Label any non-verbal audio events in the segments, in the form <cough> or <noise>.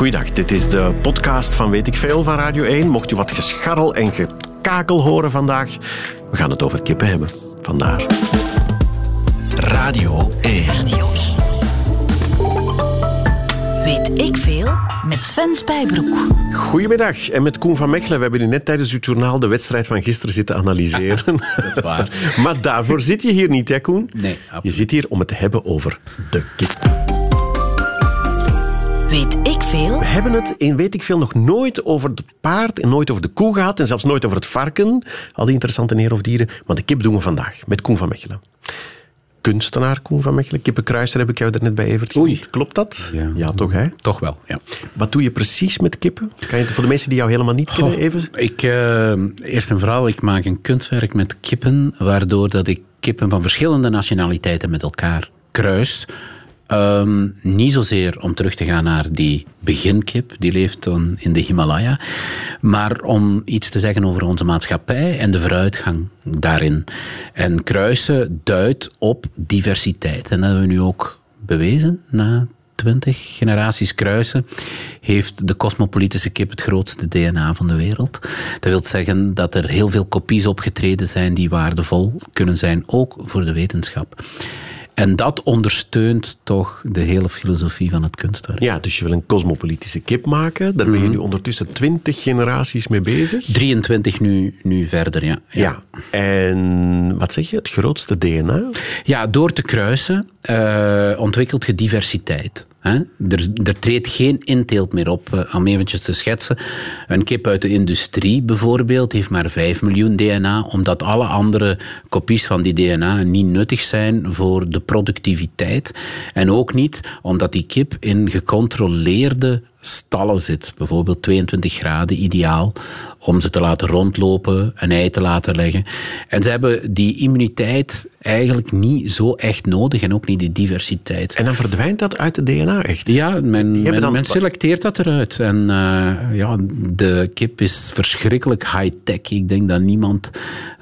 Goeiedag, dit is de podcast van Weet ik Veel van Radio 1. Mocht u wat gescharrel en gekakel horen vandaag, we gaan het over kippen hebben. Vandaar. Radio 1. Weet ik veel met Sven Spijbroek. Goedemiddag. En met Koen van Mechelen. We hebben u net tijdens het journaal de wedstrijd van gisteren zitten analyseren. <laughs> Dat is waar. <laughs> maar daarvoor zit je hier niet, hè Koen? Nee, Je absoluut. zit hier om het te hebben over de kip. Weet ik veel? We hebben het in Weet ik Veel nog nooit over het paard en nooit over de koe gehad en zelfs nooit over het varken. Al die interessante neer of dieren. Maar de kip doen we vandaag met Koen van Mechelen. Kunstenaar Koen van Mechelen. Kippenkruiser heb ik jou er net bij Evert Oei. genoemd. Klopt dat? Ja. toch hè? Toch wel, ja. Wat doe je precies met kippen? Kan je het voor de mensen die jou helemaal niet kennen Goh, even? Ik, eh, eerst en vooral, ik maak een kunstwerk met kippen, waardoor dat ik kippen van verschillende nationaliteiten met elkaar kruis. Ehm, niet zozeer om terug te gaan naar die beginkip, die leeft dan in de Himalaya, maar om iets te zeggen over onze maatschappij en de vooruitgang daarin. En kruisen duidt op diversiteit. En dat hebben we nu ook bewezen na 20 generaties kruisen, heeft de cosmopolitische kip het grootste DNA van de wereld. Dat wil zeggen dat er heel veel kopies opgetreden zijn die waardevol kunnen zijn, ook voor de wetenschap. En dat ondersteunt toch de hele filosofie van het kunstwerk. Ja, dus je wil een cosmopolitische kip maken. Daar ben je nu ondertussen twintig generaties mee bezig. 23 nu, nu verder, ja. Ja. En wat zeg je? Het grootste DNA? Ja, door te kruisen eh, ontwikkelt je diversiteit. Hè? Er, er treedt geen inteelt meer op. Eh, om eventjes te schetsen. Een kip uit de industrie bijvoorbeeld heeft maar 5 miljoen DNA, omdat alle andere kopies van die DNA niet nuttig zijn voor de productiviteit. En ook niet omdat die kip in gecontroleerde stallen zit. Bijvoorbeeld 22 graden, ideaal om ze te laten rondlopen, een ei te laten leggen. En ze hebben die immuniteit eigenlijk niet zo echt nodig en ook niet die diversiteit. En dan verdwijnt dat uit het DNA echt. Ja, men, men, dan- men selecteert dat eruit. En eh, ja, de kip is verschrikkelijk high-tech. Ik denk dat niemand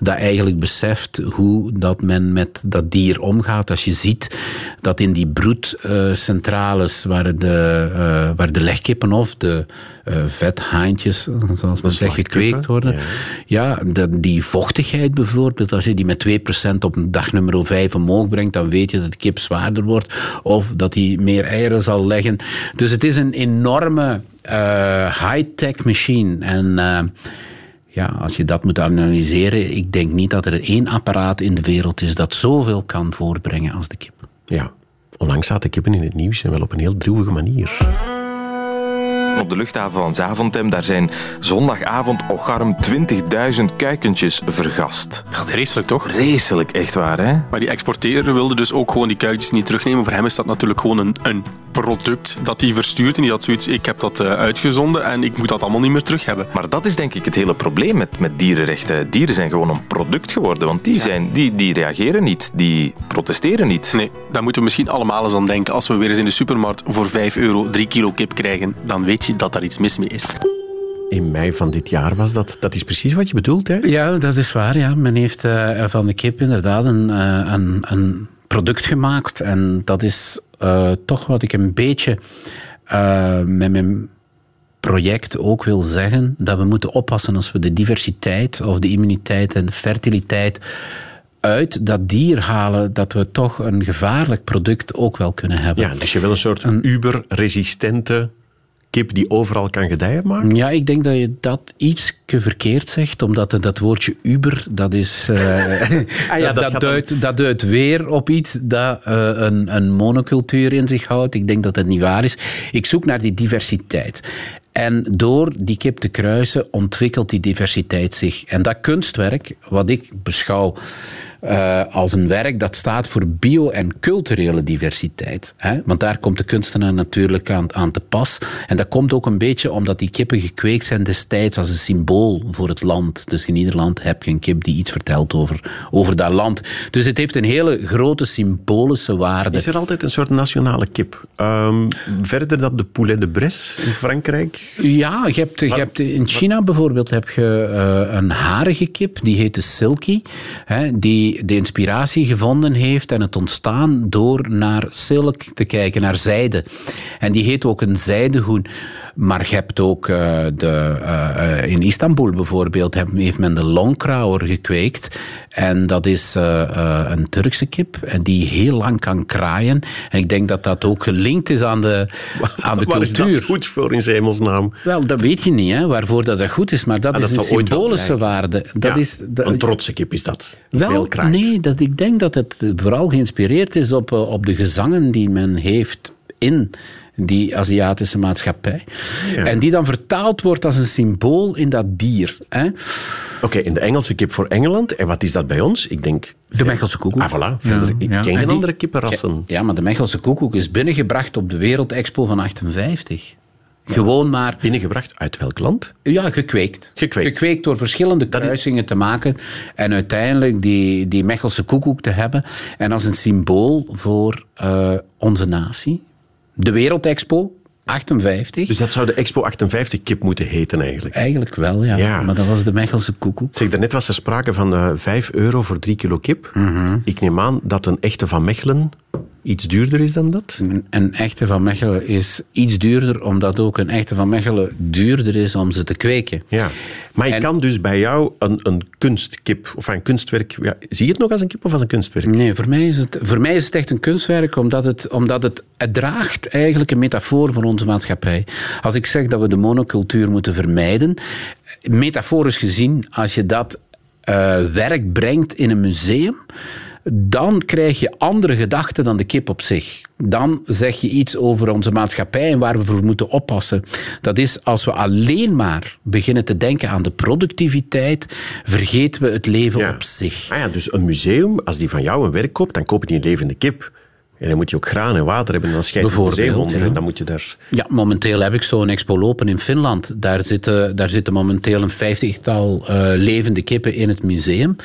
dat eigenlijk beseft hoe dat men met dat dier omgaat. Als je ziet dat in die broedcentrales waar, de, waar de legkippen of de eh, vethaantjes, zoals men zegt, gekweekt worden. Ja, de- die vochtigheid bijvoorbeeld, als je die met 2% op dag nummer 5 omhoog brengt, dan weet je dat de kip zwaarder wordt of dat hij meer eieren zal leggen. Dus het is een enorme eh, high-tech machine. En eh, ja, als je dat moet analyseren, ik denk niet dat er één apparaat in de wereld is dat zoveel kan voorbrengen als de kip. Ja. Onlangs zaten kippen in het nieuws en wel op een heel droevige manier. Op de luchthaven van Zaventem, daar zijn zondagavond ocharm 20.000 kuikentjes vergast. Vreselijk toch? Vreselijk, echt waar, hè? Maar die exporteerder wilde dus ook gewoon die kuikjes niet terugnemen. Voor hem is dat natuurlijk gewoon een, een product dat hij verstuurt. En die had zoiets, ik heb dat eh, uitgezonden en ik moet dat allemaal niet meer terug hebben. Maar dat is denk ik het hele probleem met, met dierenrechten. Dieren zijn gewoon een product geworden, want die, zijn, die, die reageren niet, die protesteren niet. Nee, daar moeten we misschien allemaal eens aan denken. Als we weer eens in de supermarkt voor 5 euro 3 kilo kip krijgen, dan weet je dat daar iets mis mee is. In mei van dit jaar was dat. Dat is precies wat je bedoelt, hè? Ja, dat is waar. Ja. Men heeft eh, van de kip inderdaad een, eh, een, een product gemaakt. En dat is eh, toch wat ik een beetje eh, met mijn project ook wil zeggen. Dat we moeten oppassen als we de diversiteit of de immuniteit en de fertiliteit uit dat dier halen, dat we toch een gevaarlijk product ook wel kunnen hebben. Ja, dus je wil een soort uber-resistente kip die overal kan gedijen maken? Ja, ik denk dat je dat iets verkeerd zegt, omdat dat woordje Uber, dat is... eh, <laughs> Ah ja, <laughs> dat dat, duidt, dat duidt weer op iets dat eh, een, een monocultuur in zich houdt. Ik denk dat het niet waar is. Ik zoek naar die diversiteit. En door die kip te kruisen ontwikkelt die diversiteit zich. En dat kunstwerk, wat ik beschouw eh, als een werk dat staat voor bio- en culturele diversiteit. Hè? Want daar komt de kunstenaar natuurlijk aan, aan te pas. En dat komt ook een beetje omdat die kippen gekweekt zijn destijds als een symbool voor het land. Dus in ieder land heb je een kip die iets vertelt over, over dat land. Dus het heeft een hele grote symbolische waarde. Is er altijd een soort nationale kip? Um, verder dan de poulet de Bresse in Frankrijk? Ja, je hebt, je hebt in China bijvoorbeeld heb je uh, een harige kip, die heet de silky, hè, die de inspiratie gevonden heeft en het ontstaan door naar silk te kijken, naar zijde. En die heet ook een zijdehoen. Maar je hebt ook uh, de, uh, in Istanbul bijvoorbeeld, heeft men de longkrauwer gekweekt. En dat is uh, een Turkse kip en die heel lang kan kraaien. En ik denk dat dat ook gelinkt is aan de, <laughs> aan de Waar cultuur. is dat goed voor in hemelsnaam? Wel, dat weet je niet, hè, waarvoor dat, dat goed is. Maar dat Ah, is een symbolische waarde. Dat Ja, is, dat- een trotse kip is dat. wel, nee, dat, ik denk dat het vooral geïnspireerd is op, eh, op de gezangen die men heeft in die Aziatische maatschappij. Ja. En die dan vertaald wordt als een symbool in dat dier. Oké, in de Engelse kip voor Engeland. En wat is dat bij ons? Ik denk... De Mechelse koekoek. Ah, voilà. Verder, ik ja. ken En geen die- andere kippenrassen. Ja, maar de Mechelse koekoek is binnengebracht op de Wereldexpo van 58. Gewoon maar Binnengebracht uit welk land? Ja, gekweekt. Gekweekt. door verschillende kruisingen te maken. En uiteindelijk die, die Mechelse koekoek te hebben. En als een symbool voor eh, onze natie. De Wereldexpo, 58. Dus dat zou de Expo 58 kip moeten heten eigenlijk. Eigenlijk wel, ja. Ja. Maar dat was de Mechelse koekoek. Zeg, daarnet was er sprake van eh 5 euro voor 3 kilo kip. Mhm. Ik neem aan dat een echte van Mechelen iets duurder is dan dat. Een, een echte van Mechelen is iets duurder, omdat ook een echte van Mechelen duurder is om ze te kweken. Ja. Maar je En- kan dus bij jou een, een kunstkip of een kunstwerk... Ja, zie je het nog als een kip of als een kunstwerk? Nee, voor mij is het, voor mij is het echt een kunstwerk, omdat, het, omdat het, het draagt eigenlijk een metafoor voor onze maatschappij. Als ik zeg dat we de monocultuur moeten vermijden, metaforisch gezien, als je dat eh, werk brengt in een museum, dan krijg je andere gedachten dan de kip op zich. Dan zeg je iets over onze maatschappij en waar we voor moeten oppassen. Dat is als we alleen maar beginnen te denken aan de productiviteit, vergeten we het leven Ja. op zich. Ah ja, dus een museum, als die van jou een werk koopt, dan koop je die een levende kip. En dan moet je ook graan en water hebben. En dan schijnt je ja. En dan moet je daar... Ja, momenteel heb ik zo'n expo lopen in Finland. Daar zitten, daar zitten momenteel een vijftigtal eh, levende kippen in het museum,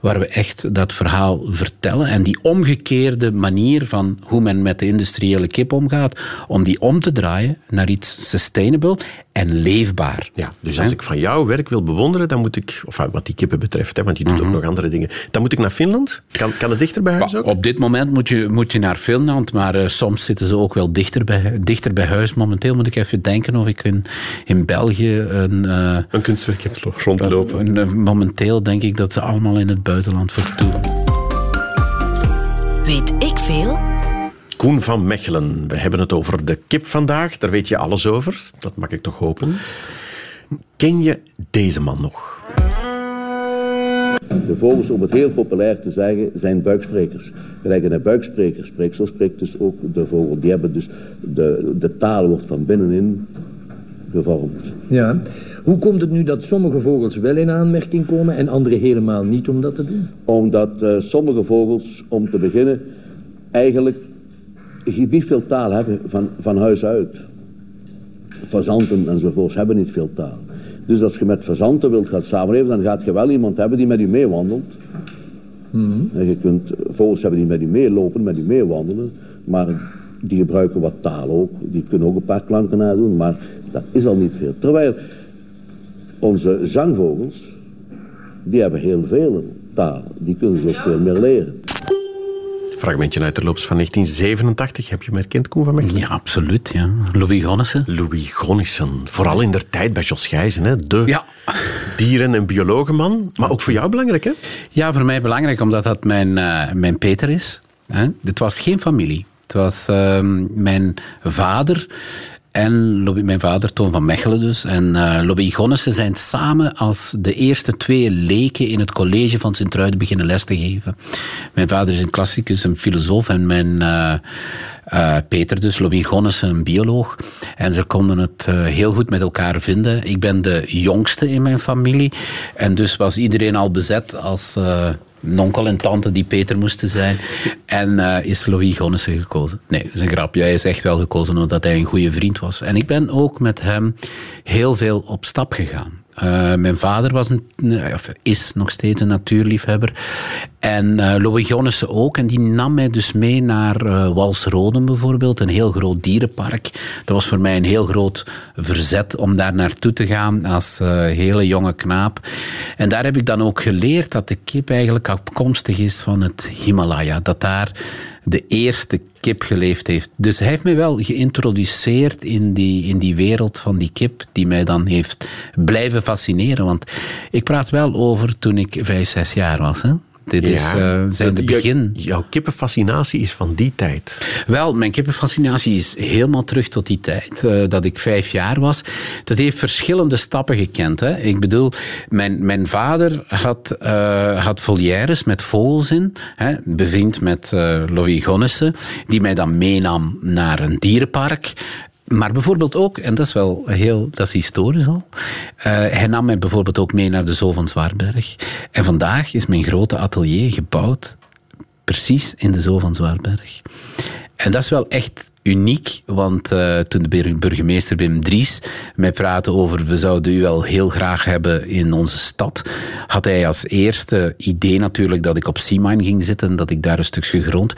waar we echt dat verhaal vertellen. En die omgekeerde manier van hoe men met de industriële kip omgaat, om die om te draaien naar iets sustainable en leefbaar. Ja, dus als ik van jouw werk wil bewonderen, dan moet ik... Of wat die kippen betreft, hè, want die doet Mhm. ook nog andere dingen. Dan moet ik naar Finland. Kan, kan het dichter bij huis ook? op dit moment moet je, moet je naar Finland, maar eh, soms zitten ze ook wel dichter bij, dichter bij huis. Momenteel moet ik even denken of ik in, in België een... eh, Een kunstwerk heb rondlopen. En, eh, Momenteel denk ik dat ze allemaal in het buitenland vertoeven. Weet ik veel? Koen van Mechelen. We hebben het over de kip vandaag. Daar weet je alles over. Dat mag ik toch hopen. Ken je deze man nog? De vogels, om het heel populair te zeggen, zijn buiksprekers. Gelijk een buikspreker spreekt, zo spreekt dus ook de vogel. Die hebben dus, de, de taal wordt van binnenin gevormd. Ja. Hoe komt het nu dat sommige vogels wel in aanmerking komen en andere helemaal niet om dat te doen? Omdat eh, sommige vogels, om te beginnen, eigenlijk niet veel taal hebben van, van huis uit. Fazanten enzovoorts hebben niet veel taal. Dus als je met fazanten wilt gaan samenleven, dan gaat je wel iemand hebben die met u meewandelt. En je kunt vogels hebben die met u meelopen, met u meewandelen, maar die gebruiken wat taal ook. Die kunnen ook een paar klanken nadoen, maar dat is al niet veel. Terwijl onze zangvogels, die hebben heel veel taal. Die kunnen ze ook veel meer leren. Fragmentje uit de loops van 1987. Heb je hem herkend, Koen van Mechelen? Ja, absoluut. Ja. Louis Gonnessen. Louis Gonnissen. Vooral in der tijd bij Jos Gijzen. Hè? De Ja. dieren- en biologenman. Maar ook voor jou belangrijk, hè? ja, voor mij belangrijk omdat dat mijn, eh, mijn Peter is. Hè. Het was geen familie. Het was ehm, mijn vader en Louis, mijn vader, Toon van Mechelen dus, en eh Louis Gonnessen zijn samen als de eerste twee leken in het college van Sint-Truiden beginnen les te geven. Mijn vader is een klassicus, een filosoof en mijn eh, Peter dus, Louis Gonnessen, een bioloog. En ze konden het heel goed met elkaar vinden. Ik ben de jongste in mijn familie en dus was iedereen al bezet als... eh, een onkel en tante die Peter moesten zijn. En eh, is Louis Gonnessen gekozen. Nee, dat is een grapje. Hij is echt wel gekozen omdat hij een goede vriend was. En ik ben ook met hem heel veel op stap gegaan. Eh, mijn vader was een, of is nog steeds een natuurliefhebber. En uh, Louis Gonnissen ook. En die nam mij dus mee naar uh, bijvoorbeeld, een heel groot dierenpark. Dat was voor mij een heel groot verzet om daar naartoe te gaan als hele jonge knaap. En daar heb ik dan ook geleerd dat de kip eigenlijk afkomstig is van het Himalaya. Dat daar de eerste kip geleefd heeft. Dus hij heeft mij wel geïntroduceerd in die, in die wereld van die kip, die mij dan heeft blijven fascineren. Want ik praat wel over toen ik vijf, zes jaar was. Hè? Dit is uh, zijn de begin. jouw kippenfascinatie is van die tijd. Wel, mijn kippenfascinatie is helemaal terug tot die tijd. Uh, dat ik vijf jaar was. Dat heeft verschillende stappen gekend. Hè. Ik bedoel, mijn, mijn vader had, uh, had volières met vogels in. Hè, bevriend met Louis Gonnissen. Die mij dan meenam naar een dierenpark. Maar bijvoorbeeld ook, en dat is wel heel, dat is historisch al. Uh, hij nam mij bijvoorbeeld ook mee naar de Zoo van Zwaarberg. En vandaag is mijn grote atelier gebouwd precies in de Zoo van Zwaarberg. En dat is wel echt uniek, want uh, toen de burgemeester Wim Dries mij praatte over we zouden u wel heel graag hebben in onze stad, had hij als eerste idee natuurlijk dat ik op Seamine ging zitten, dat ik daar een stukje grond.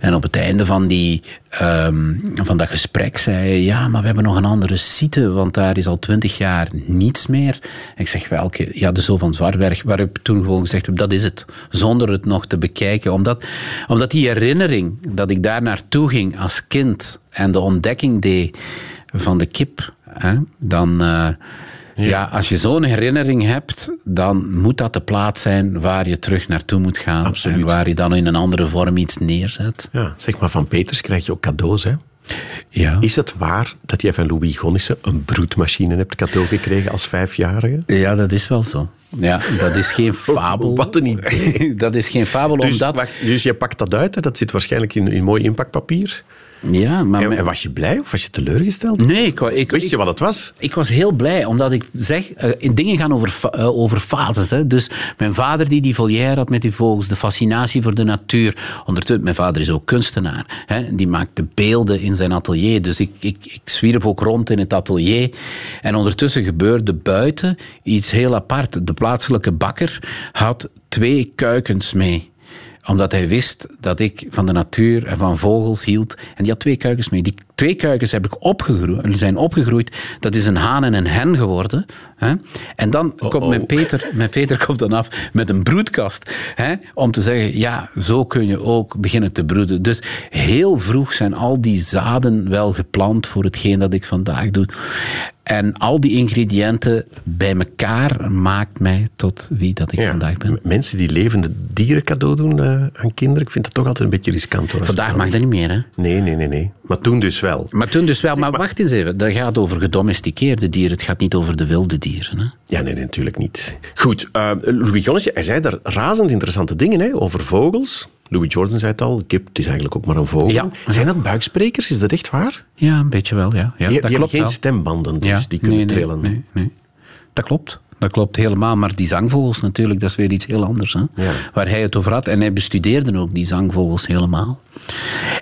En op het einde van, die, um, van dat gesprek zei hij, ja, maar we hebben nog een andere site, want daar is al twintig jaar niets meer. ik zeg, welke? Ja, de Zo van Zwartberg, waar ik toen gewoon gezegd heb, dat is het. Zonder het nog te bekijken. Omdat, omdat die herinnering dat ik daar naartoe ging als kind en de ontdekking deed van de kip, hè, dan... Uh, ja. als je zo'n herinnering hebt, dan moet dat de plaats zijn waar je terug naartoe moet gaan. Absoluut. En waar je dan in een andere vorm iets neerzet. Ja, zeg maar, van Peters krijg je ook cadeaus, hè? Ja. Is het waar dat jij van Louis Gonnissen een broedmachine hebt cadeau gekregen als vijfjarige? Ja, dat is wel zo. Ja, dat is geen <laughs> fabel. Wat een idee. <laughs> dat is geen fabel, dus, omdat... Wacht, dus je pakt dat uit, hè? dat zit waarschijnlijk in, in mooi inpakpapier. Ja, maar... En, was je blij of was je teleurgesteld? Nee, ik, ik Wist je wat het was? Ik was heel blij, omdat ik zeg, uh, dingen gaan over, uh, over fases. Hè. Dus mijn vader die die volière had met die vogels, de fascinatie voor de natuur. Ondertussen, mijn vader is ook kunstenaar. Hè. Die maakte beelden in zijn atelier. Dus ik, ik, ik zwierf ook rond in het atelier. En ondertussen gebeurde buiten iets heel apart. De plaatselijke bakker had twee kuikens mee omdat hij wist dat ik van de natuur en van vogels hield. En die had twee kuikens mee. Die twee kuikens heb ik opgegroeid, zijn opgegroeid. Dat is een haan en een hen geworden. Hè? En dan oh, komt oh. Mijn, Peter, mijn Peter komt dan af met een broedkast. Hè? Om te zeggen, ja, zo kun je ook beginnen te broeden. Dus heel vroeg zijn al die zaden wel geplant voor hetgeen dat ik vandaag doe. En al die ingrediënten bij elkaar maakt mij tot wie dat ik Ja, vandaag ben. Mensen die levende dieren cadeau doen eh, aan kinderen, ik vind dat toch altijd een beetje riskant. Hoor, Vandaag mag dat niet meer, hè? Nee, nee, nee, nee. Maar toen dus wel. Maar toen dus wel. Maar wacht eens even. Dat gaat over gedomesticeerde dieren. Het gaat niet over de wilde dieren. Hè? Ja, nee, natuurlijk niet. Goed, uh, Louis Gonnissen, hij zei daar razend interessante dingen hè, over vogels. Louis Jordan zei het al, kip het is eigenlijk ook maar een vogel. Ja. Zijn dat buiksprekers? Is dat echt waar? Ja, een beetje wel, ja. ja die dat die hebben klopt geen wel. stembanden, dus ja. die kunnen nee, nee, trillen. Nee, nee. Dat klopt. Dat klopt helemaal. Maar die zangvogels natuurlijk, dat is weer iets heel anders. Hè? Ja. Waar hij het over had. En hij bestudeerde ook die zangvogels helemaal.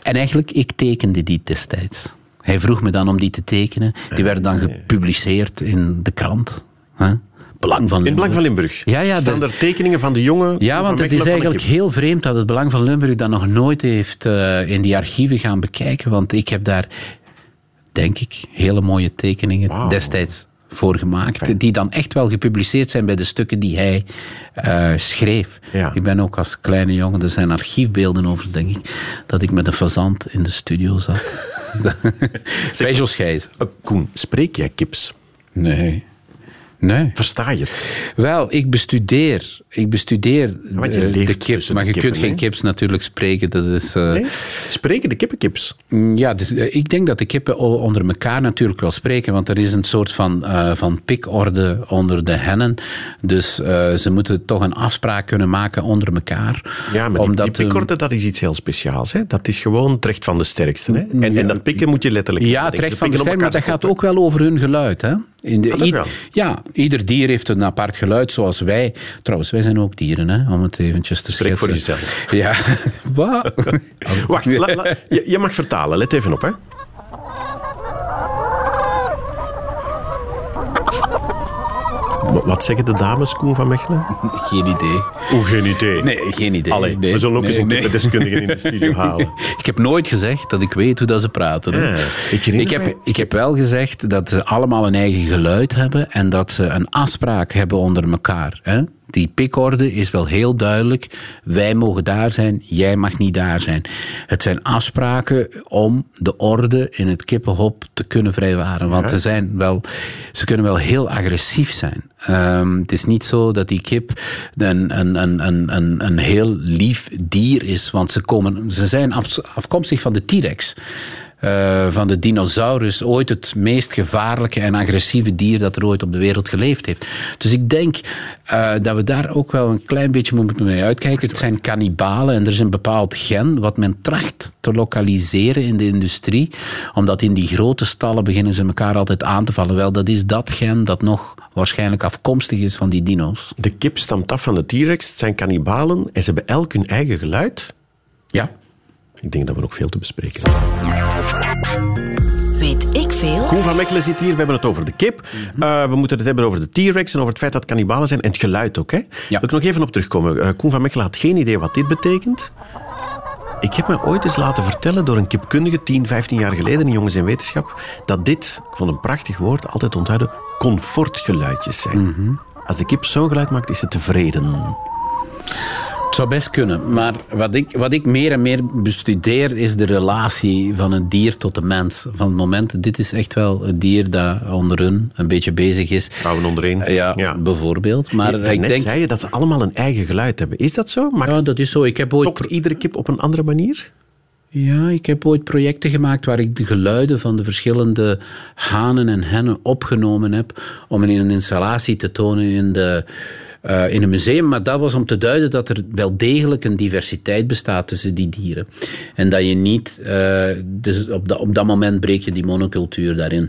En eigenlijk, ik tekende die destijds. Hij vroeg me dan om die te tekenen. Die werden dan gepubliceerd in de krant. Hè? Belang van In Belang van Limburg. Ja, ja, staan er tekeningen van de jongen Ja, want het is eigenlijk heel vreemd dat het Belang van Limburg dat nog nooit heeft eh, in die archieven gaan bekijken. Want ik heb daar, denk ik, hele mooie tekeningen destijds voor gemaakt. Fijn. Die dan echt wel gepubliceerd zijn bij de stukken die hij eh, schreef. Ja. Ik ben ook als kleine jongen, er zijn archiefbeelden over, denk ik, dat ik met een fazant in de studio zat. bij Jos. Uh, Koen, spreek jij kips? Nee. Nee. Versta je het? Wel, ik bestudeer, ik bestudeer want je eh, leeft de kips, maar je kippen, kunt geen kips natuurlijk spreken. Dat is, eh, Nee? Spreken de kippenkips? Ja, dus, eh, ik denk dat de kippen onder elkaar natuurlijk wel spreken, want er is een soort van, van pikorde onder de hennen. Dus ze moeten toch een afspraak kunnen maken onder elkaar. Ja, maar die, omdat, die pikorde, dat is iets heel speciaals. Hè? Dat is gewoon het recht van de sterkste. Hè? En, en dat pikken moet je letterlijk Ja, het recht van de stem, maar dat gaat ook wel over hun geluid. Hè? In de, dat ied- wel. ja, ieder dier heeft een apart geluid, zoals wij. Trouwens, wij zijn ook dieren, hè? om het eventjes te Spreek voor jezelf. Ja, <laughs> wat? <laughs> Wacht, la- la- je, je mag vertalen. Let even op. Hè? Wat zeggen de dames, Koen van Mechelen? <laughs> Geen idee. Oeh, geen idee. Nee, geen idee. Allee, Nee, we zullen ook nee, eens een nee. kippendeskundige in de studio halen. <laughs> Ik heb nooit gezegd dat ik weet hoe dat ze praten. ik ik, heb, ik heb wel gezegd dat ze allemaal een eigen geluid hebben en dat ze een afspraak hebben onder elkaar. Hè? Die pikorde is wel heel duidelijk. Wij mogen daar zijn, jij mag niet daar zijn. Het zijn afspraken om de orde in het kippenhop te kunnen vrijwaren. Want ze, zijn wel, ze kunnen wel heel agressief zijn. Ehm, het is niet zo dat die kip een, een, een, een, een, een heel lief dier is. Want ze, komen, ze zijn af- afkomstig van de T-Rex. Eh, van de dinosaurus, ooit het meest gevaarlijke en agressieve dier dat er ooit op de wereld geleefd heeft. Dus ik denk eh, dat we daar ook wel een klein beetje moeten mee uitkijken. Het zijn kannibalen en er is een bepaald gen wat men tracht te lokaliseren in de industrie, omdat in die grote stallen beginnen ze elkaar altijd aan te vallen. Wel, dat is dat gen dat nog waarschijnlijk afkomstig is van die dino's. De kip stamt af van de T-Rex, het zijn kannibalen en ze hebben elk hun eigen geluid. Ja. Ik denk dat we nog veel te bespreken hebben. Weet ik veel? Koen van Mechelen zit hier, we hebben het over de kip. Eh, we moeten het hebben over de T-Rex en over het feit dat het kannibalen zijn en het geluid ook. Hè? Wil ik nog even op terugkomen. Eh, Koen van Mechelen had geen idee wat dit betekent. Ik heb me ooit eens laten vertellen door een kipkundige, 10, 15 jaar geleden, in Jongens in Wetenschap, dat dit, ik vond een prachtig woord, altijd onthouden, comfortgeluidjes zijn. Als de kip zo'n geluid maakt, is ze tevreden. Het zou best kunnen, maar wat ik, wat ik meer en meer bestudeer is de relatie van een dier tot de mens. Van het moment, dit is echt wel een dier dat onder hun een beetje bezig is. Vrouwen ondereen. Ja, bijvoorbeeld. Maar Ja, ik denk, zei je dat ze allemaal een eigen geluid hebben. Is dat zo? Maakt ja, dat is zo. Ik heb ooit tokt iedere kip op een andere manier? Ja, ik heb ooit projecten gemaakt waar ik de geluiden van de verschillende hanen en hennen opgenomen heb om in een installatie te tonen in, de, eh, in een museum. Maar dat was om te duiden dat er wel degelijk een diversiteit bestaat tussen die dieren. En dat je niet, eh, dus op, dat, op dat moment breek je die monocultuur daarin.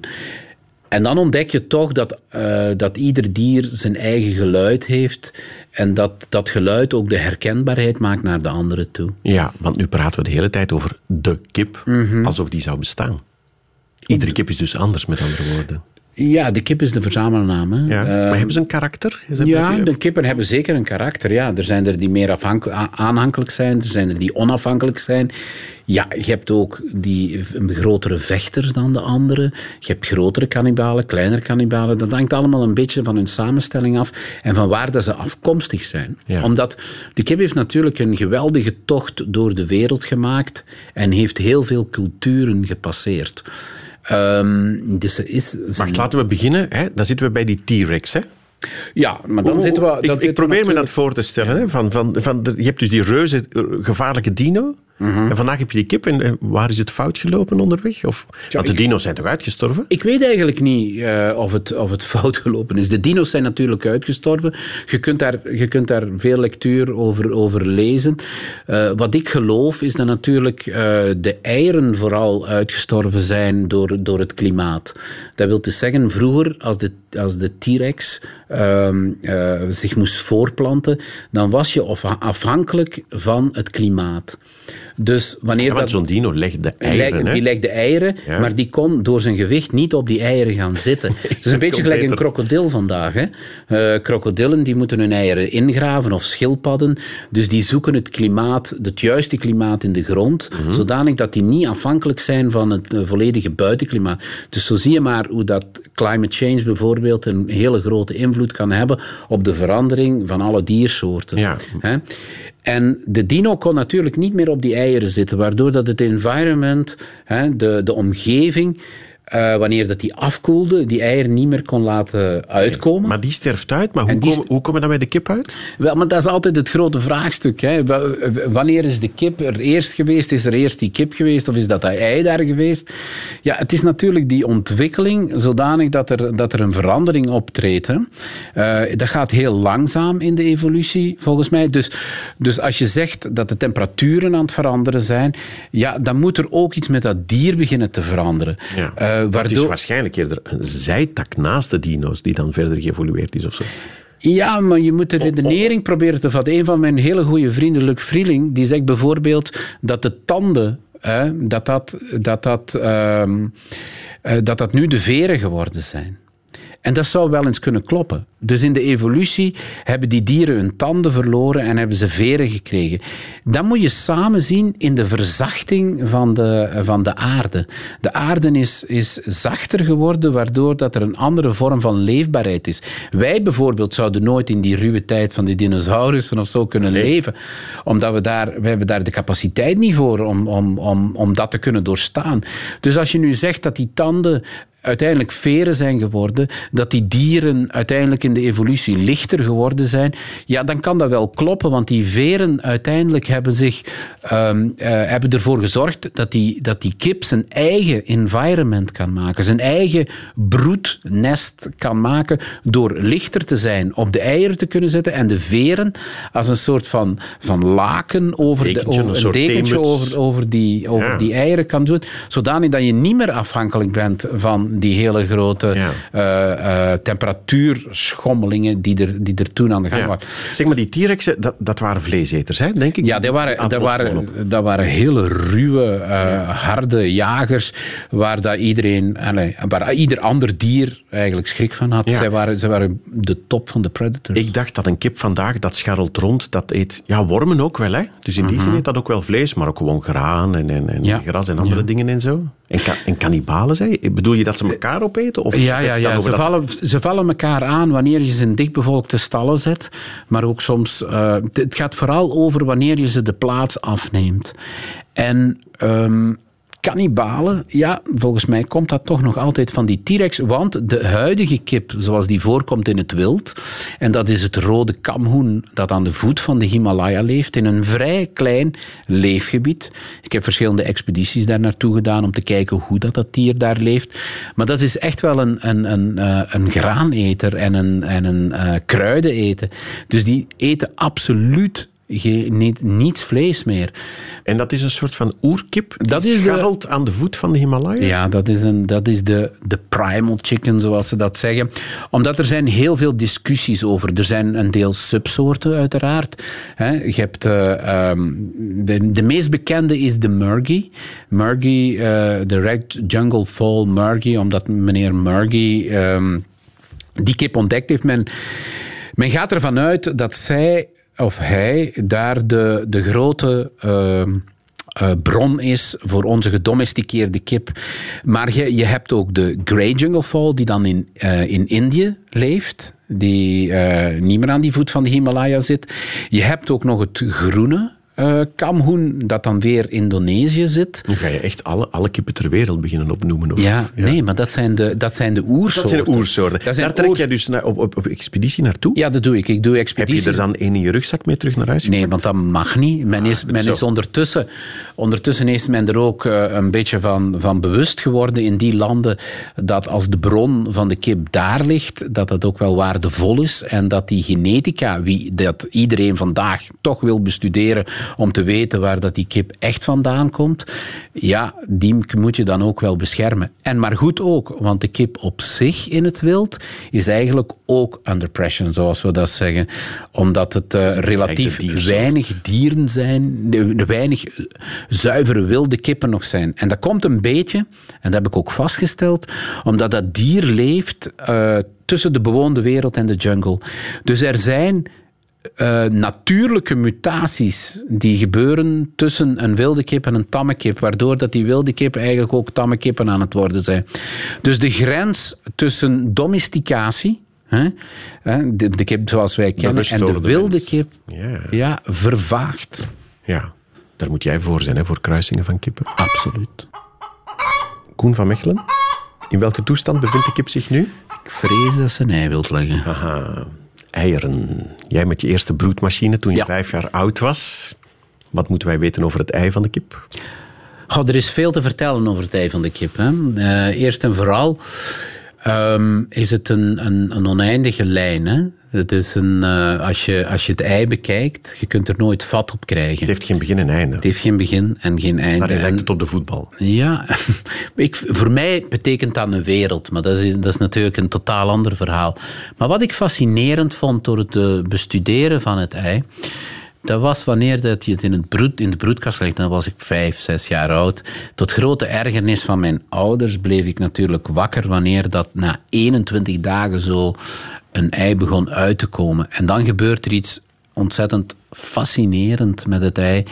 En dan ontdek je toch dat, eh, dat ieder dier zijn eigen geluid heeft en dat dat geluid ook de herkenbaarheid maakt naar de andere toe. Ja, want nu praten we de hele tijd over de kip, Mhm. alsof die zou bestaan. Iedere kip is dus anders, met andere woorden. Ja, de kip is de verzamelnaam. Hè. Ja. Maar hebben ze een karakter? Is ja, de kippen hebben zeker een karakter. Ja. Er zijn er die meer aanhankelijk zijn, er zijn er die onafhankelijk zijn. Ja, je hebt ook die grotere vechters dan de andere. Je hebt grotere kannibalen, kleinere kannibalen. Dat hangt allemaal een beetje van hun samenstelling af en van waar dat ze afkomstig zijn. Ja. Omdat de kip heeft natuurlijk een geweldige tocht door de wereld gemaakt en heeft heel veel culturen gepasseerd. Ehm, dus is, Wacht, laten we beginnen. Hè? Dan zitten we bij die T-Rex. Hè? ja, maar dan zitten we... ik, dan ik zitten we probeer me natuurlijk- dat voor te stellen. Hè? Van, van, van je hebt dus die reuze eh, gevaarlijke dino. Mhm. En vandaag heb je die kip. En waar is het fout gelopen onderweg? Of, want de ik- dino's zijn toch uitgestorven? Ik weet eigenlijk niet eh, of, het, of het <laughs> fout gelopen is. De dino's zijn natuurlijk uitgestorven. Je kunt daar, je kunt daar veel lectuur over, over lezen. Eh, wat ik geloof is dat natuurlijk eh, de eieren vooral uitgestorven zijn door, door het klimaat. Dat wil dus zeggen, vroeger als de, als de T-Rex ehm, eh, zich moest voorplanten, dan was je af- afhankelijk van het klimaat. Dus wanneer Ja, want dat... zo'n dino legt de Die eieren. legde, hè? die legde eieren, Ja. maar die kon door zijn gewicht niet op die eieren gaan zitten. <laughs> Het is een beetje gelijk een krokodil vandaag. Hè? Eh, krokodillen die moeten hun eieren ingraven of schildpadden. Dus die zoeken het klimaat, het juiste klimaat in de grond, Mhm. zodanig dat die niet afhankelijk zijn van het eh, volledige buitenklimaat. Dus zo zie je maar hoe dat climate change bijvoorbeeld een hele grote invloed kan hebben op de verandering van alle diersoorten. Ja. Hè? En de dino kon natuurlijk niet meer op die eieren zitten, waardoor dat het environment, hè, de, de omgeving, eh, wanneer dat die afkoelde, die eieren niet meer kon laten uitkomen. Maar die sterft uit. Maar hoe, En die komen, hoe komen we dan bij de kip uit? Wel, maar dat is altijd het grote vraagstuk. Hè. Wa- Wanneer is de kip er eerst geweest? Is er eerst die kip geweest of is dat dat ei daar geweest? Ja, het is natuurlijk die ontwikkeling zodanig dat er, dat er een verandering optreedt. Hè. Eh, dat gaat heel langzaam in de evolutie, volgens mij. Dus, dus als je zegt dat de temperaturen aan het veranderen zijn, ja, dan moet er ook iets met dat dier beginnen te veranderen. Ja. Eh, Het is waardoor... waarschijnlijk eerder een zijtak naast de dino's die dan verder geëvolueerd is of zo. Ja, maar je moet de redenering proberen te vatten. Een van mijn hele goede vrienden, Luc Vrieling, die zegt bijvoorbeeld dat de tanden, hè, dat, dat, dat, dat, ehm, eh, dat dat nu de veren geworden zijn. En dat zou wel eens kunnen kloppen. Dus in de evolutie hebben die dieren hun tanden verloren en hebben ze veren gekregen. Dat moet je samen zien in de verzachting van de, van de aarde. De aarde is, is zachter geworden, waardoor dat er een andere vorm van leefbaarheid is. Wij bijvoorbeeld zouden nooit in die ruwe tijd van die dinosaurussen of zo kunnen leven, omdat we daar, we hebben daar de capaciteit niet voor om, om, om, om dat te kunnen doorstaan. Dus als je nu zegt dat die tanden uiteindelijk veren zijn geworden, dat die dieren uiteindelijk in de evolutie lichter geworden zijn, ja, dan kan dat wel kloppen, want die veren uiteindelijk hebben, zich, um, uh, hebben ervoor gezorgd dat die, dat die kip zijn eigen environment kan maken, zijn eigen broednest kan maken door lichter te zijn, op de eieren te kunnen zetten en de veren als een soort van, van laken over Dekentje, de, een over, soort een dekentje over, over, die, over Ja. die eieren kan doen, zodanig dat je niet meer afhankelijk bent van die hele grote Ja. eh, eh, temperatuurschommelingen die er, die er toen aan de gang waren. Zeg maar, die T-rexen, dat, dat waren vleeseters, hè, denk ik? Ja, dat waren, dat, waren, dat waren hele ruwe, eh, harde jagers waar, dat iedereen, waar ieder ander dier eigenlijk schrik van had. Zij, waren, zij waren de top van de predators. Ik dacht dat een kip vandaag, dat scharrelt rond, dat eet... Ja, wormen ook wel, hè. Dus in die zin eet dat ook wel vlees, maar ook gewoon graan en, en, en Mhm. Ja. gras en andere Ja. dingen en zo. En, ka en kannibalen, zei? Bedoel je dat ze elkaar opeten? Of Ja, ja, ja. Ze, vallen, ze vallen elkaar aan wanneer je ze in dichtbevolkte stallen zet. Maar ook soms... eh, het- het gaat vooral over wanneer je ze de plaats afneemt. En... ehm Cannibalen, ja, volgens mij komt dat toch nog altijd van die T-Rex. Want de huidige kip, zoals die voorkomt in het wild, en dat is het rode kamhoen dat aan de voet van de Himalaya leeft, in een vrij klein leefgebied. Ik heb verschillende expedities daar naartoe gedaan om te kijken hoe dat, dat dier daar leeft. Maar dat is echt wel een, een, een, eh, een graaneter en een, en een eh, kruideneter. Dus die eten absoluut geen, niet, niets vlees meer. En dat is een soort van oerkip die Dat is de- aan de voet van de Himalaya? Ja, dat is, een, dat is de, de primal chicken, zoals ze dat zeggen. Omdat er zijn heel veel discussies over. Er zijn een deel subsoorten, uiteraard. Je hebt, eh, ehm, de, de meest bekende is de Murgy. Murgy, eh, de Red Jungle Fall Murgy, omdat meneer Murgy... ehm, die kip ontdekt heeft. Men, men gaat ervan uit dat zij of hij daar de, de grote ehm, eh, bron is voor onze gedomesticeerde kip. Maar je, je hebt ook de Grey Jungle Fowl, die dan in, eh, in Indië leeft. Die eh, niet meer aan die voet van de Himalaya zit. Je hebt ook nog het groene eh, kamhoen, dat dan weer Indonesië zit. Nu ga je echt alle, alle kippen ter wereld beginnen opnoemen. Of, Ja, nee, maar dat zijn de, dat zijn de oersoorten. Dat zijn de oersoorten. Zijn Daar trek oers- jij dus naar, op, op, op expeditie naartoe? Ja, dat doe ik. Ik doe Heb expedities. je er dan één in je rugzak mee terug naar huis Nee, want dat mag niet. Men is, men zo. is ondertussen, ondertussen is men er ook eh, een beetje van, van bewust geworden in die landen dat als de bron van de kip daar ligt, dat dat ook wel waardevol is en dat die genetica, wie dat iedereen vandaag toch wil bestuderen om te weten waar dat die kip echt vandaan komt, ja, die moet je dan ook wel beschermen. En maar goed ook, want de kip op zich in het wild is eigenlijk ook under pressure, zoals we dat zeggen, omdat het eh, relatief weinig dieren zijn, weinig eh, zuivere wilde kippen nog zijn. En dat komt een beetje, en dat heb ik ook vastgesteld, omdat dat dier leeft eh, tussen de bewoonde wereld en de jungle. Dus er zijn eh, natuurlijke mutaties die gebeuren tussen een wilde kip en een tamme kip, waardoor dat die wilde kip eigenlijk ook tamme kippen aan het worden zijn. Dus de grens tussen domesticatie, hè, hè, de, de kip zoals wij kennen, en de wilde mens. kip, Ja. ja, vervaagt. Ja, daar moet jij voor zijn, hè, voor kruisingen van kippen. Absoluut. Koen van Mechelen, in welke toestand bevindt de kip zich nu? Ik vrees dat ze een ei wilt leggen. Aha, eieren. Jij met je eerste broedmachine toen je Ja. vijf jaar oud was. Wat moeten wij weten over het ei van de kip? Goh, er is veel te vertellen over het ei van de kip. Hè. Eh, eerst en vooral ehm, is het een, een, een oneindige lijn. Hè. Is een, eh, als, je, als je het ei bekijkt, je kunt er nooit vat op krijgen. Het heeft geen begin en einde. Het heeft geen begin en geen einde. Daarin En- lijkt het op de voetbal. Ja, <laughs> ik, voor mij betekent dat een wereld, maar dat is, dat is natuurlijk een totaal ander verhaal. Maar wat ik fascinerend vond door het eh, bestuderen van het ei, Dat was wanneer dat je het in, het broed, in de broedkast legde. Dan was ik vijf, zes jaar oud. Tot grote ergernis van mijn ouders bleef ik natuurlijk wakker wanneer dat na 21 dagen zo een ei begon uit te komen. En dan gebeurt er iets ontzettend fascinerend met het ei.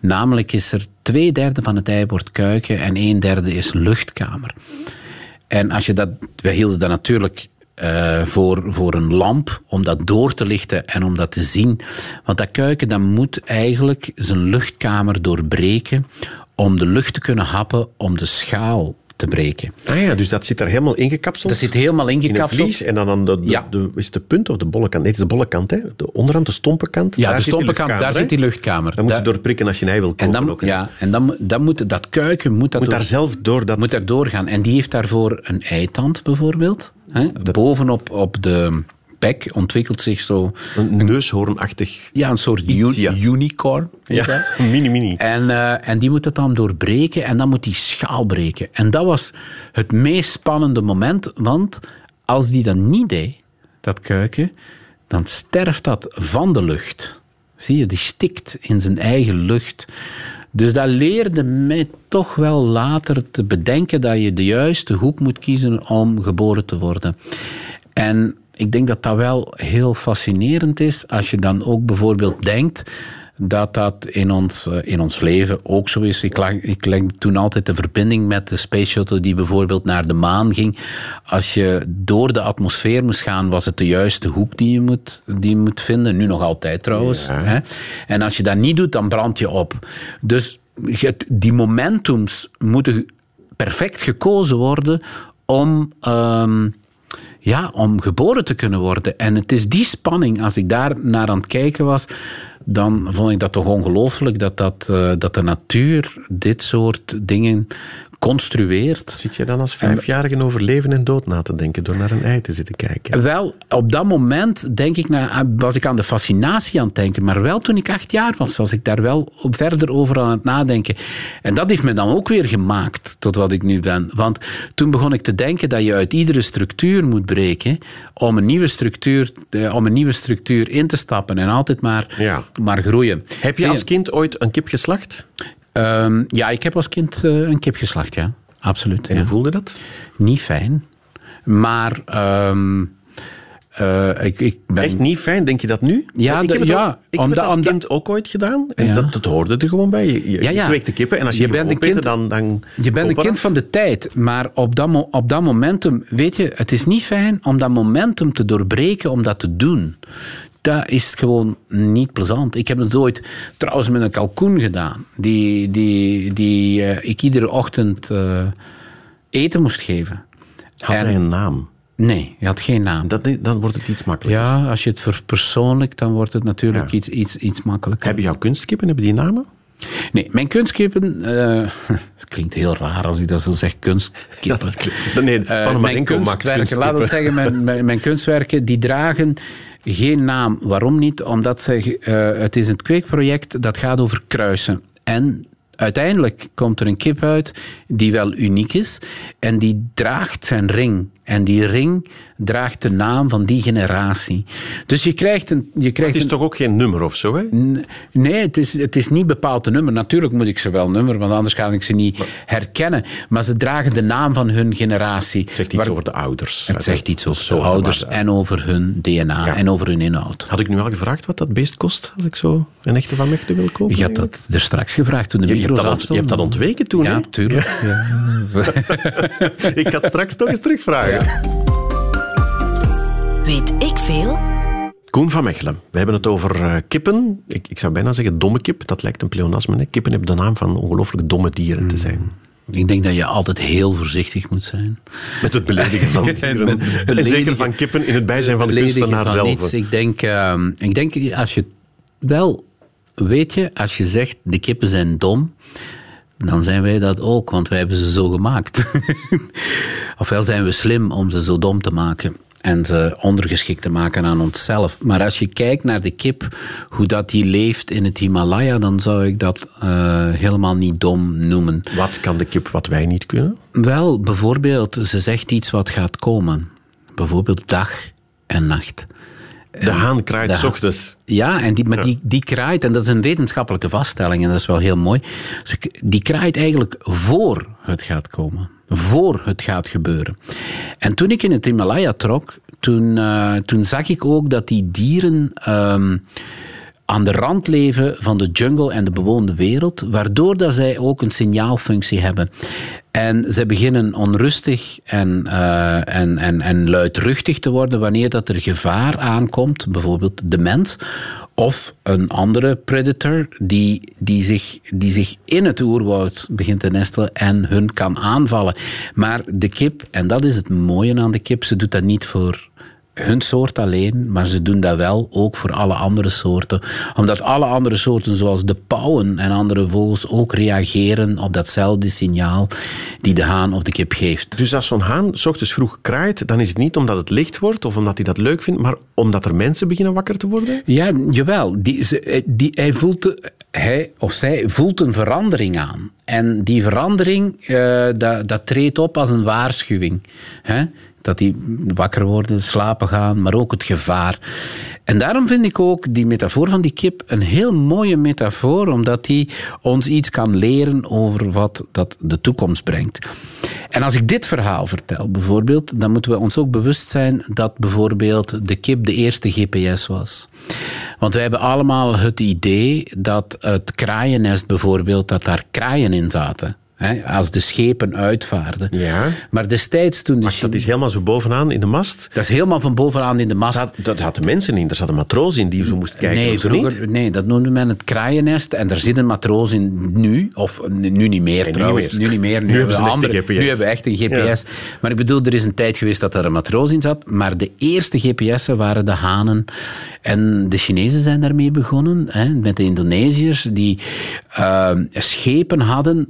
Namelijk is er twee derde van het ei wordt kuiken en een derde is luchtkamer. En als je dat, wij hielden dat natuurlijk uh, voor, voor een lamp, om dat door te lichten en om dat te zien. Want dat kuiken dat moet eigenlijk zijn luchtkamer doorbreken om de lucht te kunnen happen, om de schaal te breken. Ah ja, dus dat zit er helemaal ingekapseld? Dat zit helemaal ingekapseld. In een vlies en dan aan de, de, Ja. de, is het de punt of de bolle kant? Nee, het is de bolle kant. Hè? De onderhand, de stompe kant. Ja, daar de stompenkant, luchtkamer, daar hè? zit die luchtkamer. Dan moet je Daar- doorprikken als je een ei wil en koken. dan, ook, ja, en dan, dan moet dat kuiken moet dat moet door- daar zelf door dat... moet daar doorgaan. En die heeft daarvoor een eitand bijvoorbeeld. Hè? Bovenop op de bek ontwikkelt zich zo Een neushoornachtig... ja, een soort Iets, u- ja. unicorn. Ja, mini-mini. <laughs> En, eh, en die moet het dan doorbreken en dan moet die schaal breken. En dat was het meest spannende moment, want als die dat niet deed, dat kuiken, dan sterft dat van de lucht. Zie je, die stikt in zijn eigen lucht. Dus dat leerde mij toch wel later te bedenken dat je de juiste hoek moet kiezen om geboren te worden. En ik denk dat dat wel heel fascinerend is als je dan ook bijvoorbeeld denkt dat dat in ons, eh, in ons leven ook zo is. Ik leg, ik leg toen altijd de verbinding met de Space Shuttle die bijvoorbeeld naar de maan ging. Als je door de atmosfeer moest gaan, was het de juiste hoek die je moet, die je moet vinden. Nu nog altijd trouwens. Hè? En als je dat niet doet, dan brand je op. Dus die momentums moeten perfect gekozen worden om... ehm, ja, om geboren te kunnen worden. En het is die spanning, als ik daar naar aan het kijken was, dan vond ik dat toch ongelooflijk dat, dat, eh, dat de natuur dit soort dingen construeert. Zit je dan als vijfjarige over leven en dood na te denken door naar een ei te zitten kijken? Wel, op dat moment denk ik na, was ik aan de fascinatie aan het denken. Maar wel toen ik acht jaar was, was ik daar wel op verder over aan het nadenken. En dat heeft me dan ook weer gemaakt tot wat ik nu ben. Want toen begon ik te denken dat je uit iedere structuur moet om een nieuwe structuur, eh, om een nieuwe structuur in te stappen en altijd maar, Ja. maar groeien. Heb je als kind ooit een kip geslacht? Ehm, ja, ik heb als kind eh, een kip geslacht, ja. Absoluut. En ja. hoe voelde dat? Niet fijn. Maar ehm, eh, ik, ik ben... Echt niet fijn, denk je dat nu? Ja, ik heb het, ja, ook, ik heb het als omdat- kind ook ooit gedaan. En Ja. dat, dat hoorde er gewoon bij. Je, je, Ja, ja. kweekt de kippen en als je, Je bent een kind- dan, dan Je bent een kind af. van de tijd, maar op dat, op dat momentum, weet je, het is niet fijn om dat momentum te doorbreken, om dat te doen. Dat is gewoon niet plezant. Ik heb het ooit trouwens met een kalkoen gedaan, die, die, die eh, ik iedere ochtend eh, eten moest geven. Had En- hij een naam? Nee, hij had geen naam. Dat, dan wordt het iets makkelijker. Ja, als je het verpersoonlijkt, dan wordt het natuurlijk Ja. iets, iets, iets makkelijker. Heb je jouw kunstkippen, hebben die namen? Nee, mijn kunstkippen... eh, <laughs> het klinkt heel raar als ik dat zo zeg, kunstkippen. Ja, <laughs> dat klinkt- nee, Panomarenko mijn kunstwerken, laat het <laughs> zeggen, mijn, mijn, mijn kunstwerken, die dragen geen naam. Waarom niet? Omdat ze, eh, het is een kweekproject dat gaat over kruisen. En uiteindelijk komt er een kip uit die wel uniek is en die draagt zijn ring. En die ring draagt de naam van die generatie. Dus je krijgt een... Je krijgt Het is een toch ook geen nummer of zo, hè? Nee, het is, het is niet bepaald een nummer. Natuurlijk moet ik ze wel nummer, want anders kan ik ze niet herkennen. Maar ze dragen de naam van hun generatie. Het zegt iets Waar- over de ouders. Het zegt iets over de ouders maar- en over hun DNA Ja. en over hun inhoud. Had ik nu al gevraagd wat dat beest kost, als ik zo een echte Van Mechelen wil kopen? Je had dat er straks gevraagd toen de Je, je, hebt dat ont- je hebt dat afstonden. ontweken toen, Ja, tuurlijk. Ja. <laughs> <laughs> Ik ga het straks toch eens terugvragen. Weet ik veel? Koen van Mechelen, we hebben het over eh, kippen. Ik, ik zou bijna zeggen domme kip, dat lijkt een pleonasme. Hè? Kippen hebben de naam van ongelooflijk domme dieren Mm. te zijn. Ik denk dat je altijd heel voorzichtig moet zijn. Met het beledigen van <laughs> dieren. en zeker van kippen in het bijzijn van de kunstenaar van zelf. niets. Ik denk, ehm, ik denk, als je wel, weet je, als je zegt de kippen zijn dom, dan zijn wij dat ook, want wij hebben ze zo gemaakt. <laughs> Ofwel zijn we slim om ze zo dom te maken en ze ondergeschikt te maken aan onszelf. Maar als je kijkt naar de kip, hoe dat die leeft in het Himalaya, dan zou ik dat eh, helemaal niet dom noemen. Wat kan de kip wat wij niet kunnen? Wel, bijvoorbeeld, ze zegt iets wat gaat komen. Bijvoorbeeld dag en nacht. De haan kraait s ochtends. Ja, en die, maar Die, die kraait, en dat is een wetenschappelijke vaststelling, en dat is wel heel mooi. Ze- Die kraait eigenlijk voor het gaat komen. Voor het gaat gebeuren. En toen ik in het Himalaya trok, toen, eh, toen zag ik ook dat die dieren ehm, aan de rand leven van de jungle en de bewoonde wereld, waardoor dat zij ook een signaalfunctie hebben. En zij beginnen onrustig en, eh, en, en, en luidruchtig te worden wanneer dat er gevaar aankomt, bijvoorbeeld de mens of een andere predator die, die, zich, die zich in het oerwoud begint te nestelen en hun kan aanvallen. Maar de kip, en dat is het mooie aan de kip, ze doet dat niet voor hun soort alleen, maar ze doen dat wel ook voor alle andere soorten. Omdat alle andere soorten, zoals de pauwen en andere vogels, ook reageren op datzelfde signaal die de haan of de kip geeft. Dus als zo'n haan s ochtends vroeg kraait, dan is het niet omdat het licht wordt of omdat hij dat leuk vindt, maar omdat er mensen beginnen wakker te worden? Ja, jawel. Die, ze- die, hij, voelt, de- hij of zij voelt een verandering aan. En die verandering, eh, dat, dat treedt op als een waarschuwing. Hè? Dat die wakker worden, slapen gaan, maar ook het gevaar. En daarom vind ik ook die metafoor van die kip een heel mooie metafoor, omdat die ons iets kan leren over wat dat de toekomst brengt. En als ik dit verhaal vertel, bijvoorbeeld, dan moeten we ons ook bewust zijn dat bijvoorbeeld de kip de eerste GPS was. Want wij hebben allemaal het idee dat het kraaiennest bijvoorbeeld, dat daar kraaien in zaten. Hè, als de schepen uitvaarden. Ja. Maar destijds toen de Wacht, dat is helemaal zo bovenaan in de mast. dat is helemaal van bovenaan in de mast. Zat, dat hadden mensen in, er zat een matroos in die zo moest kijken. Nee, niet? vroeger, nee, dat noemde men het kraaiennest. En daar zit een matroos in nu, of nu niet meer nu trouwens. niet Nu niet meer. Nu, Nu hebben we andere- GPS. Nu hebben we echt een GPS. Maar ik bedoel, er is een tijd geweest dat er een matroos in zat. Maar de eerste GPS'en waren de hanen. En de Chinezen zijn daarmee begonnen. Hè, met de Indonesiërs die eh, schepen hadden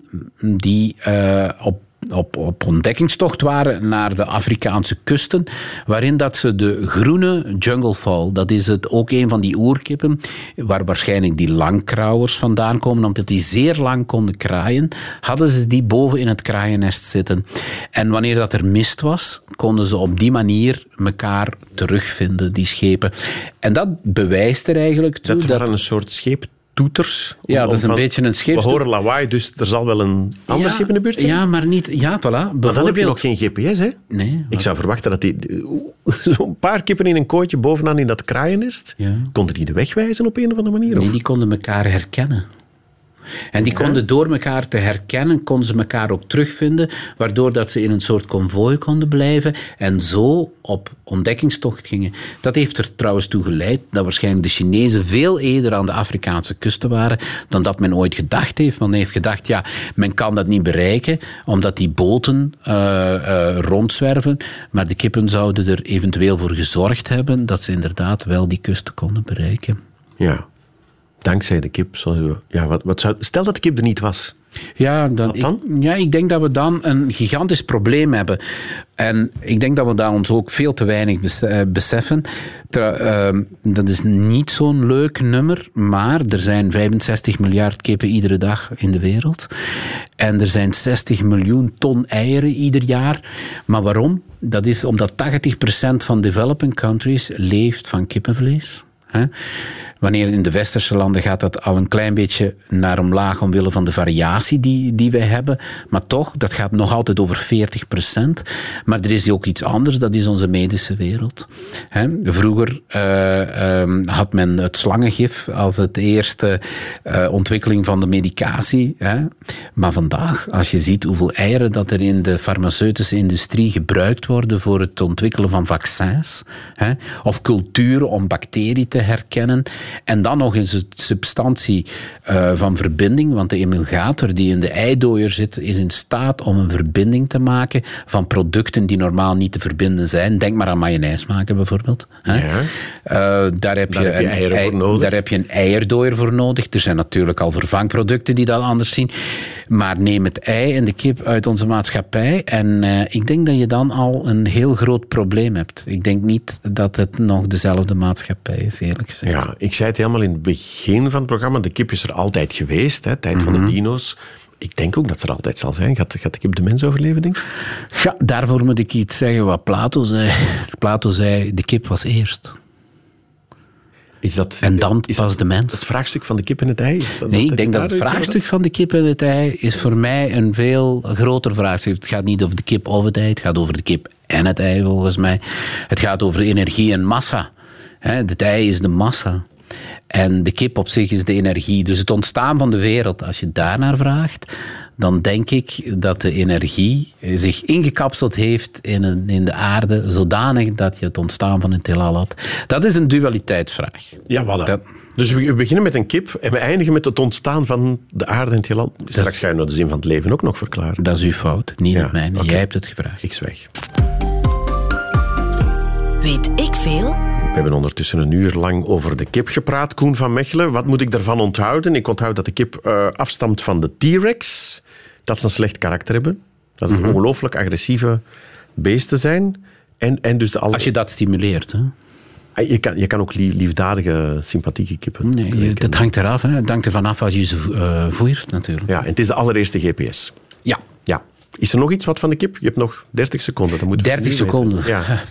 die eh, op op, op ontdekkingstocht waren naar de Afrikaanse kusten, waarin dat ze de groene junglefowl, dat is het, ook een van die oerkippen, waar waarschijnlijk die langkrauwers vandaan komen, omdat die zeer lang konden kraaien, hadden ze die boven in het kraaiennest zitten. En wanneer dat er mist was, konden ze op die manier elkaar terugvinden, die schepen. En dat bewijst er eigenlijk toe Dat dat... waren een soort scheeptoeters. Om- Ja, dat is een van- beetje een We scheepstoet- horen lawaai, dus er zal wel een ander Ja, schip in de buurt zijn. Ja, maar niet... Ja, voilà. maar dan heb je nog geen GPS, hè? Nee, Ik zou verwachten dat die <laughs> zo'n paar kippen in een kooitje bovenaan in dat kraaiennest, Ja. konden die de weg wijzen op een of andere manier? Nee, of? die konden elkaar herkennen. En die konden door elkaar te herkennen, konden ze elkaar ook terugvinden, waardoor dat ze in een soort konvooi konden blijven en zo op ontdekkingstocht gingen. Dat heeft er trouwens toe geleid dat waarschijnlijk de Chinezen veel eerder aan de Afrikaanse kusten waren dan dat men ooit gedacht heeft. Men heeft gedacht, ja, men kan dat niet bereiken, omdat die boten eh, eh, rondzwerven, maar de kippen zouden er eventueel voor gezorgd hebben dat ze inderdaad wel die kusten konden bereiken. Ja. Dankzij de kip. Ja, wat, wat zou, stel dat de kip er niet was. Ja, dan, Wat dan? Ik, ja, ik denk dat we dan een gigantisch probleem hebben. En ik denk dat we daar ons ook veel te weinig eh, beseffen. Ehm, dat is niet zo'n leuk nummer, maar er zijn 65 miljard kippen iedere dag in de wereld. En er zijn 60 miljoen ton eieren ieder jaar. Maar waarom? Dat is omdat 80% van developing countries leeft van kippenvlees. Hè? Wanneer in de westerse landen gaat dat al een klein beetje naar omlaag omwille van de variatie die, die wij hebben. Maar toch, dat gaat nog altijd over 40% Maar er is ook iets anders, dat is onze medische wereld. Hè? Vroeger eh, ehm, had men het slangengif als het eerste eh, ontwikkeling van de medicatie. Hè? Maar vandaag, als je ziet hoeveel eieren dat er in de farmaceutische industrie gebruikt worden voor het ontwikkelen van vaccins, hè? of culturen om bacteriën te herkennen, en dan nog eens een substantie eh, van verbinding, want de emulgator die in de eidooier zit, is in staat om een verbinding te maken van producten die normaal niet te verbinden zijn. Denk maar aan mayonaise maken bijvoorbeeld. Hè? Ja. Eh, daar heb Daar je, heb je een eieren ei- voor nodig. Daar heb je een eierdooier voor nodig. Er zijn natuurlijk al vervangproducten die dat anders zien. Maar neem het ei en de kip uit onze maatschappij en eh, ik denk dat je dan al een heel groot probleem hebt. Ik denk niet dat het nog dezelfde maatschappij is, eerlijk gezegd. Ja, ik zei het helemaal in het begin van het programma. De kip is er altijd geweest, hè, tijd van Mhm. de dino's. Ik denk ook dat ze er altijd zal zijn. Gaat, gaat de kip de mens overleven, denk ik? Ja, daarvoor moet ik iets zeggen wat Plato zei. Plato zei, de kip was eerst. Is dat, En dan is pas de mens. Het vraagstuk van de kip en het ei? Is dat, Nee, ik denk dat het vraagstuk van de kip en het ei is voor mij een veel groter vraagstuk. Het gaat niet over de kip of het ei, het gaat over de kip en het ei volgens mij. Het gaat over energie en massa. Hè, Het ei is de massa. En de kip op zich is de energie. Dus het ontstaan van de wereld, als je daarnaar vraagt, dan denk ik dat de energie zich ingekapseld heeft in, een, in de aarde, zodanig dat je het ontstaan van het heelal had. Dat is een dualiteitsvraag. Ja, voilà. Dat- Dus we beginnen met een kip en we eindigen met het ontstaan van de aarde en het heelal. Straks ga je nou de zin van het leven ook nog verklaren. Dat is uw fout, niet Ja, het mijne. Jij hebt het gevraagd. Ik zwijg. Weet ik veel? We hebben ondertussen een uur lang over de kip gepraat, Koen van Mechelen. Wat moet ik daarvan onthouden? Ik onthoud dat de kip eh, afstamt van de T-Rex, dat ze een slecht karakter hebben, dat Mhm. het ongelooflijk agressieve beesten zijn. En, en dus de al... Als je dat stimuleert. Hè? Ah, je, kan, je kan ook lie- liefdadige, sympathieke kippen. Nee, dat hangt eraf. Hè. Het hangt ervan af als je ze eh, voert, natuurlijk. Ja, en het is de allereerste GPS. Ja, Ja. Is er nog iets wat van de kip? Je hebt nog 30 seconden. Dan moeten we 30 het nu seconden. Ja. <laughs>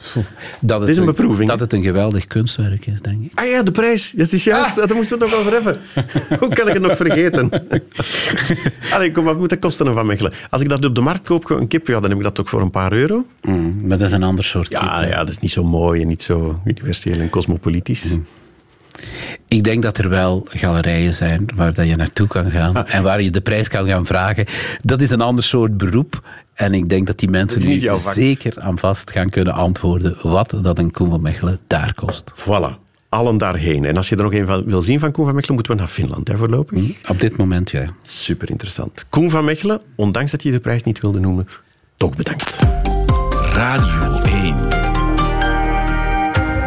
Dat het is een beproeving, Dat het een geweldig kunstwerk is, denk ik. Ah ja, de prijs. Dat is juist. Daar moesten we het nog over hebben. <laughs> Hoe kan ik het nog vergeten? <laughs> Allee, kom, wat moet dat kosten van Mechelen? Als ik dat op de markt koop, een kip, ja, dan heb ik dat toch voor een paar euro? Mm, maar dat is een ander soort kip. Ja, ja, dat is niet zo mooi en niet zo universeel en cosmopolitisch. Ik denk dat er wel galerijen zijn waar dat je naartoe kan gaan <laughs> en waar je de prijs kan gaan vragen. Dat is een ander soort beroep. En ik denk dat die mensen Dat nu zeker aan vast gaan kunnen antwoorden wat dat een Koen van Mechelen daar kost. Voilà. Allen daarheen. En als je er nog een van wil zien van Koen van Mechelen, moeten we naar Finland hè, voorlopig. Op dit moment, ja. Super interessant. Koen van Mechelen, ondanks dat je de prijs niet wilde noemen, toch bedankt. Radio 1.